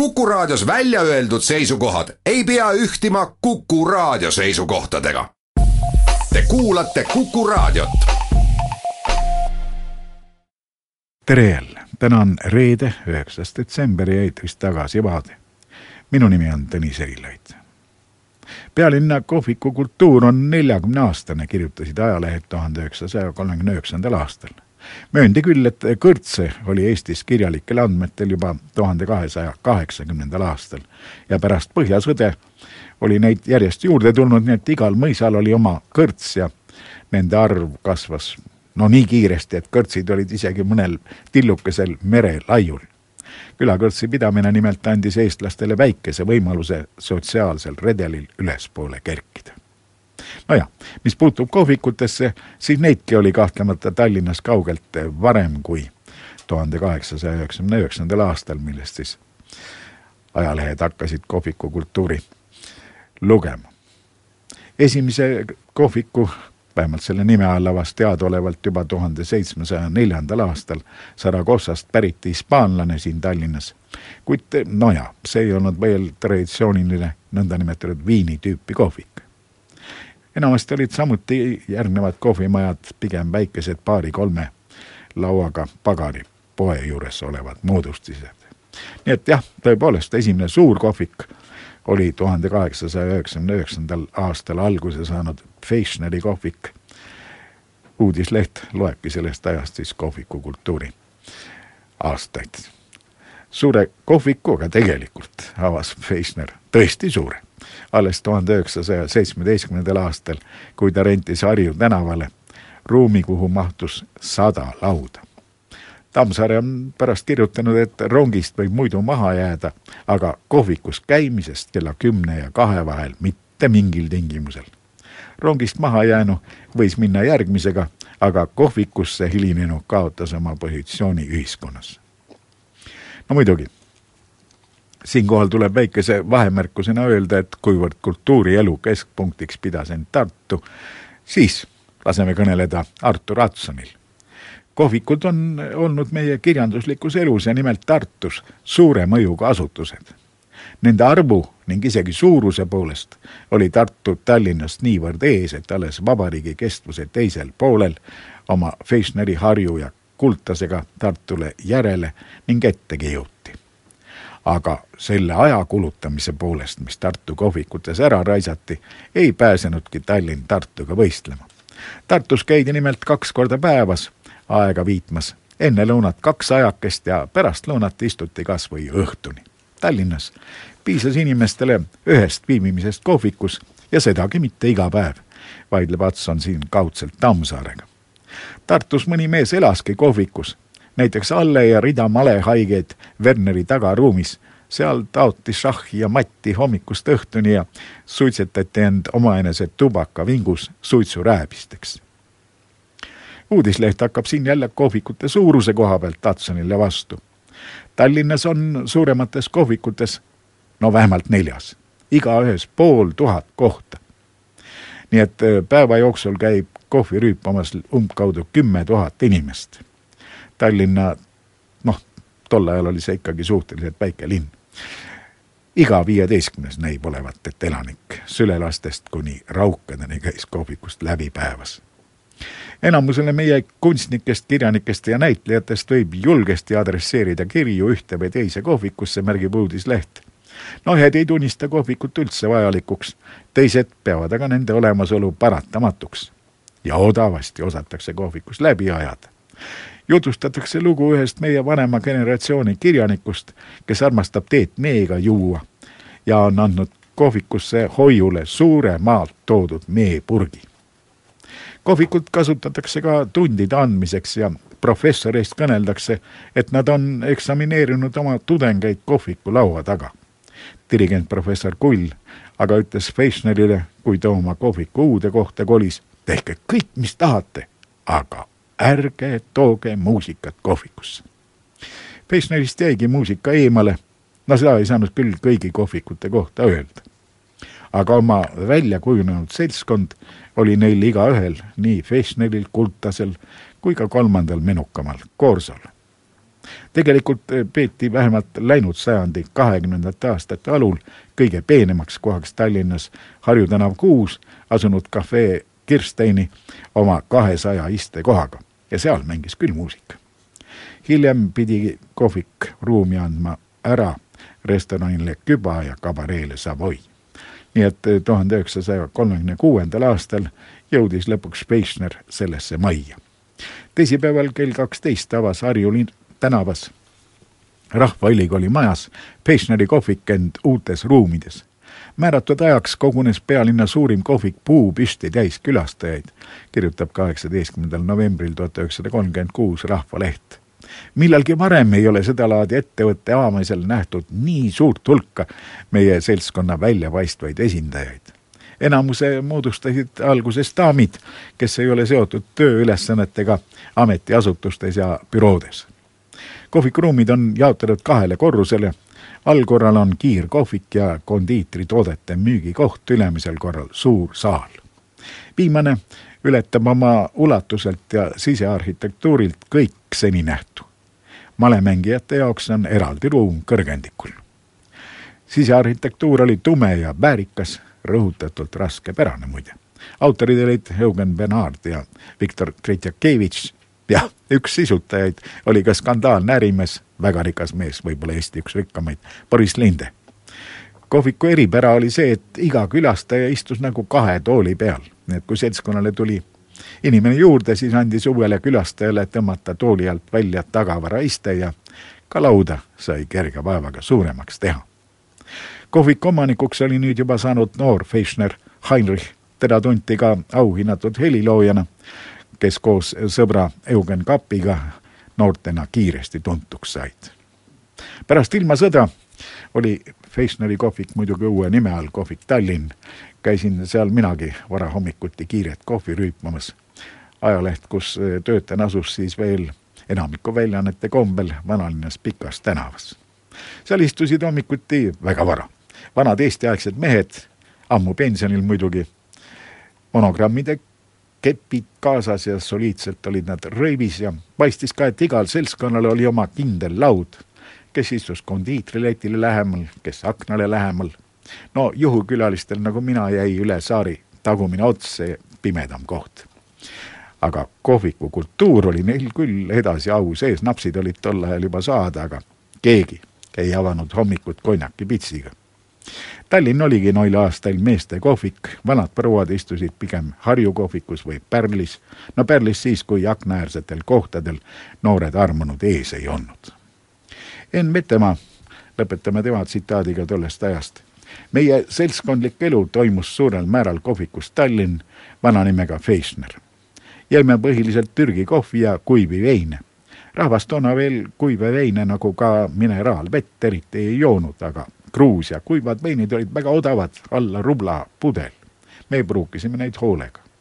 Kuku Raadios välja öeldud seisukohad ei pea ühtima Kuku Raadio seisukohtadega. Te kuulate Kuku Raadiot. tere jälle, täna on reede, üheksas detsember ja eetris tagasi Vaade. minu nimi on Tõnis Erilaid. pealinna kohviku kultuur on neljakümne aastane, kirjutasid ajalehed tuhande üheksasaja kolmekümne üheksandal aastal mööndi küll, et kõrtse oli Eestis kirjalikel andmetel juba tuhande kahesaja kaheksakümnendal aastal ja pärast Põhjasõde oli neid järjest juurde tulnud, nii et igal mõisal oli oma kõrts ja nende arv kasvas no nii kiiresti, et kõrtsid olid isegi mõnel tillukesel merelaiul. külakõrtsi pidamine nimelt andis eestlastele väikese võimaluse sotsiaalsel redelil ülespoole kerkida nojah, mis puutub kohvikutesse, siis neidki oli kahtlemata Tallinnas kaugelt varem kui tuhande kaheksasaja üheksakümne üheksandal aastal, millest siis ajalehed hakkasid kohvikukultuuri lugema. esimese kohviku, vähemalt selle nime all avas teadaolevalt juba tuhande seitsmesaja neljandal aastal Saragossast pärit hispaanlane siin Tallinnas. kuid nojah, see ei olnud veel traditsiooniline nõndanimetatud viini tüüpi kohvik enamasti olid samuti järgnevad kohvimajad pigem väikesed paari-kolme lauaga pagari poe juures olevad moodustised. nii et jah, tõepoolest esimene suur kohvik oli tuhande kaheksasaja üheksakümne üheksandal aastal alguse saanud Feischneri kohvik. uudisleht loebki sellest ajast siis kohvikukultuuri aastaid. Suure kohviku, aga tegelikult avas Feischner tõesti suure alles tuhande üheksasaja seitsmeteistkümnendal aastal, kui ta rentis Harju tänavale ruumi, kuhu mahtus sada lauda. Tammsaare on pärast kirjutanud, et rongist võib muidu maha jääda, aga kohvikus käimisest kella kümne ja kahe vahel mitte mingil tingimusel. rongist maha jäänu võis minna järgmisega, aga kohvikusse hilinenu kaotas oma positsiooni ühiskonnas. No muidugi siinkohal tuleb väikese vahemärkusena öelda, et kuivõrd kultuurielu keskpunktiks pidas end Tartu, siis laseme kõneleda Artur Adsonil. kohvikud on olnud meie kirjanduslikus elus ja nimelt Tartus suure mõjuga asutused. Nende arvu ning isegi suuruse poolest oli Tartu Tallinnast niivõrd ees, et alles vabariigi kestvuse teisel poolel oma Feischneri Harju ja Kultasega Tartule järele ning ettegi jõuti aga selle aja kulutamise poolest, mis Tartu kohvikutes ära raisati, ei pääsenudki Tallinn Tartuga võistlema. Tartus käidi nimelt kaks korda päevas aega viitmas, enne lõunat kaks ajakest ja pärast lõunat istuti kas või õhtuni. Tallinnas piisas inimestele ühest viibimisest kohvikus ja sedagi mitte iga päev, vaidleb Atson siin kaudselt Tammsaarega. Tartus mõni mees elaski kohvikus näiteks Alle ja rida malehaigeid Werneri tagaruumis. seal taoti šahhi ja matti hommikust õhtuni ja suitsetati end omaenese tubakavingus suitsurääbisteks. uudisleht hakkab siin jälle kohvikute suuruse koha pealt Tatsonile vastu. Tallinnas on suuremates kohvikutes no vähemalt neljas, igaühes pool tuhat kohta. nii et äh, päeva jooksul käib kohvi rüüpamas umbkaudu kümme tuhat inimest Tallinna, noh, tol ajal oli see ikkagi suhteliselt väike linn. iga viieteistkümnes näib olevat, et elanik sülelastest kuni raukadeni käis kohvikust läbi päevas. enamusele meie kunstnikest, kirjanikest ja näitlejatest võib julgesti adresseerida kirju ühte või teise kohvikusse, märgib uudisleht no ühed ei tunnista kohvikut üldse vajalikuks, teised peavad aga nende olemasolu paratamatuks. Ja odavasti osatakse kohvikus läbi ajada jutustatakse lugu ühest meie vanema generatsiooni kirjanikust, kes armastab teed meega juua ja on andnud kohvikusse hoiule suure maalt toodud meepurgi. kohvikut kasutatakse ka tundide andmiseks ja professoreist kõneldakse, et nad on eksamineerinud oma tudengeid kohviku laua taga. dirigent professor Kull aga ütles Feischnerile, kui ta oma kohviku uude kohta kolis, tehke kõik, mis tahate, aga ärge tooge muusikat kohvikusse. Peisnerist jäigi muusika eemale, no seda ei saanud küll kõigi kohvikute kohta öelda. aga oma välja kujunenud seltskond oli neil igaühel, nii Fešneril, Kultasel kui ka kolmandal menukamal Koorsol. tegelikult peeti vähemalt läinud sajandi kahekümnendate aastate alul kõige peenemaks kohaks Tallinnas Harju tänav kuus asunud kafee Kirsteini oma kahesaja istekohaga ja seal mängis küll muusika. hiljem pidi kohvik ruumi andma ära restoranile Küba ja kabareele Savoy. nii et tuhande üheksasaja kolmekümne kuuendal aastal jõudis lõpuks Peichner sellesse majja. teisipäeval kell kaksteist avas Harju tänavas Rahvaülikooli majas Peichneri kohvik end uutes ruumides. Määratud ajaks kogunes pealinna suurim kohvik puupüsti täis külastajaid, kirjutab kaheksateistkümnendal novembril tuhat üheksasada kolmkümmend kuus Rahvaleht millalgi varem ei ole sedalaadi ettevõtte avamisel nähtud nii suurt hulka meie seltskonna väljapaistvaid esindajaid. enamuse moodustasid alguses daamid, kes ei ole seotud tööülesannetega ametiasutustes ja büroodes kohvikuruumid on jaotatud kahele korrusele. Allkorral on kiirkohvik ja kondiitritoodete müügikoht, ülemisel korral suur saal. viimane ületab oma ulatuselt ja sisearhitektuurilt kõik seninähtu. malemängijate jaoks on eraldi ruum kõrgendikul. sisearhitektuur oli tume ja väärikas, rõhutatult raskepärane muide autorid olid Eugen Bernard ja Viktor Tretjakevitš jah, üks sisutajaid oli ka skandaalne ärimees, väga rikas mees, võib-olla Eesti üks rikkamaid, Boris Linde. kohviku eripära oli see, et iga külastaja istus nagu kahe tooli peal, nii et kui seltskonnale tuli inimene juurde, siis andis uuele külastajale tõmmata tooli alt välja tagavaraiste ja ka lauda sai kerge vaevaga suuremaks teha. kohviku omanikuks oli nüüd juba saanud noor Feischner Heinrich, teda tunti ka auhinnatud heliloojana kes koos sõbra Eugen Kapiga noortena kiiresti tuntuks said. pärast ilmasõda oli Feischneri kohvik muidugi uue nime all kohvik Tallinn. käisin seal minagi varahommikuti kiiret kohvi rüüpamas. ajaleht, kus töötan, asus siis veel enamiku väljaannete kombel vanalinnas Pikas tänavas. seal istusid hommikuti väga vara vanad eestiaegsed mehed, ammu pensionil muidugi, monogrammide kepid kaasas ja soliidselt olid nad rõivis ja paistis ka, et igal seltskonnal oli oma kindel laud, kes istus kondiitriletile lähemal, kes aknale lähemal. no juhukülalistel nagu mina jäi üle saari tagumine ots, see pimedam koht. aga kohviku kultuur oli neil küll edasi au sees, napsid olid tol ajal juba saada, aga keegi ei avanud hommikut konjakipitsiga Tallinn oligi noil aastail meeste kohvik, vanad prouad istusid pigem Harju kohvikus või Pärlis, no Pärlis siis, kui aknaäärsetel kohtadel noored armunud ees ei olnud. Enn Mettemaa, lõpetame tema tsitaadiga tollest ajast. meie seltskondlik elu toimus suurel määral kohvikus Tallinn, vana nimega Feischner. jõime põhiliselt Türgi kohvi ja kuivi veine rahvas toona veel kuiva veine nagu ka mineraalvett eriti ei joonud, aga Gruusia kuivad veinid olid väga odavad, alla rubla pudel. me pruukisime neid hoolega.